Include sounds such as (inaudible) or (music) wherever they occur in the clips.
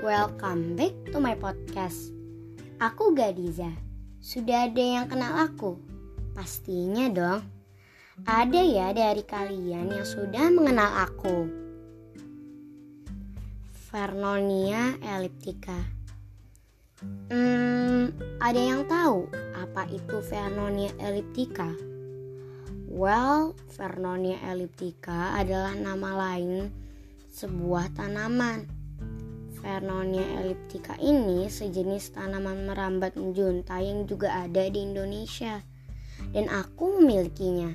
Welcome back to my podcast. Aku Gadiza. Sudah ada yang kenal aku? Pastinya dong. Ada ya dari kalian yang sudah mengenal aku. Vernonia elliptica. Hmm, ada yang tahu apa itu Vernonia elliptica? Well, Vernonia elliptica adalah nama lain sebuah tanaman Vernonia elliptica ini sejenis tanaman merambat menjunta yang juga ada di Indonesia. Dan aku memilikinya.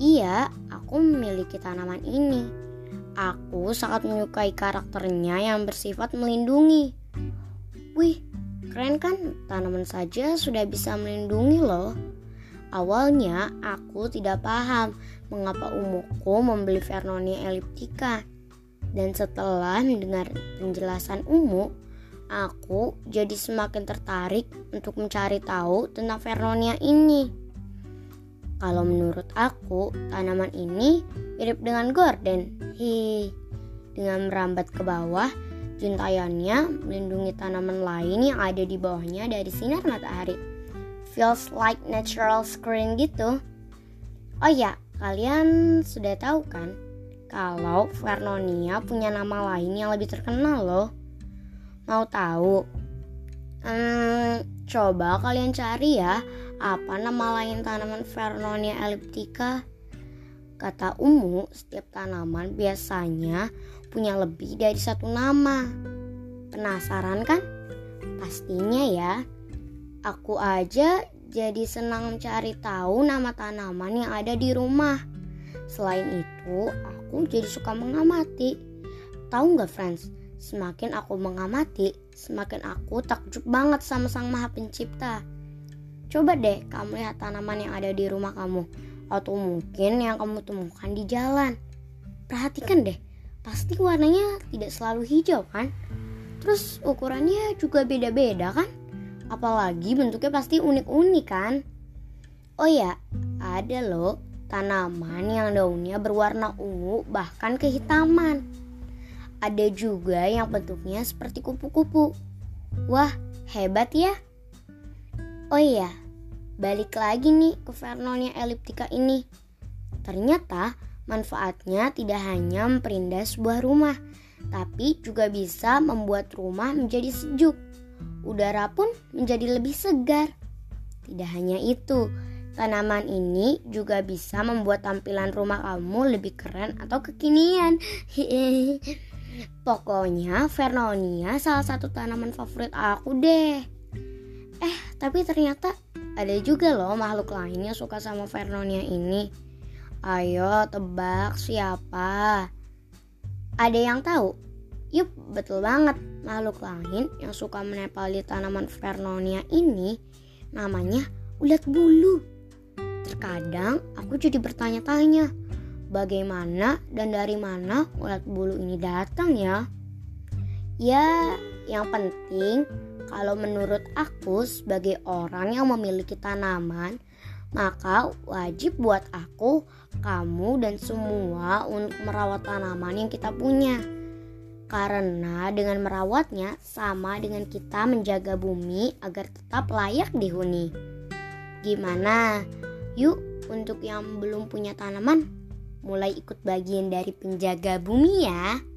Iya, aku memiliki tanaman ini. Aku sangat menyukai karakternya yang bersifat melindungi. Wih, keren kan? Tanaman saja sudah bisa melindungi loh. Awalnya aku tidak paham mengapa umuku membeli Vernonia elliptica dan setelah mendengar penjelasan Umu, aku jadi semakin tertarik untuk mencari tahu tentang Vernonia ini. Kalau menurut aku, tanaman ini mirip dengan gorden. Hi, dengan merambat ke bawah, juntayannya melindungi tanaman lain yang ada di bawahnya dari sinar matahari. Feels like natural screen gitu. Oh ya, kalian sudah tahu kan kalau Vernonia punya nama lain yang lebih terkenal loh. Mau tahu? Hmm, coba kalian cari ya, apa nama lain tanaman Vernonia elliptica? Kata Umu, setiap tanaman biasanya punya lebih dari satu nama. Penasaran kan? Pastinya ya. Aku aja jadi senang mencari tahu nama tanaman yang ada di rumah. Selain itu, aku jadi suka mengamati. Tahu nggak friends? Semakin aku mengamati, semakin aku takjub banget sama sang maha pencipta. Coba deh kamu lihat tanaman yang ada di rumah kamu. Atau mungkin yang kamu temukan di jalan. Perhatikan deh, pasti warnanya tidak selalu hijau kan? Terus ukurannya juga beda-beda kan? Apalagi bentuknya pasti unik-unik kan? Oh ya, ada loh tanaman yang daunnya berwarna ungu bahkan kehitaman. Ada juga yang bentuknya seperti kupu-kupu. Wah, hebat ya. Oh iya, balik lagi nih ke Vernonia elliptica ini. Ternyata manfaatnya tidak hanya memperindah sebuah rumah, tapi juga bisa membuat rumah menjadi sejuk. Udara pun menjadi lebih segar. Tidak hanya itu, Tanaman ini juga bisa membuat tampilan rumah kamu lebih keren atau kekinian. (laughs) Pokoknya Vernonia salah satu tanaman favorit aku deh. Eh, tapi ternyata ada juga loh makhluk lain yang suka sama Vernonia ini. Ayo tebak siapa? Ada yang tahu? Yup, betul banget. Makhluk lain yang suka menempel di tanaman Vernonia ini namanya ulat bulu. Terkadang aku jadi bertanya-tanya, bagaimana dan dari mana ulat bulu ini datang ya? Ya, yang penting kalau menurut aku sebagai orang yang memiliki tanaman, maka wajib buat aku, kamu dan semua untuk merawat tanaman yang kita punya. Karena dengan merawatnya sama dengan kita menjaga bumi agar tetap layak dihuni. Gimana? Yuk, untuk yang belum punya tanaman, mulai ikut bagian dari penjaga bumi ya.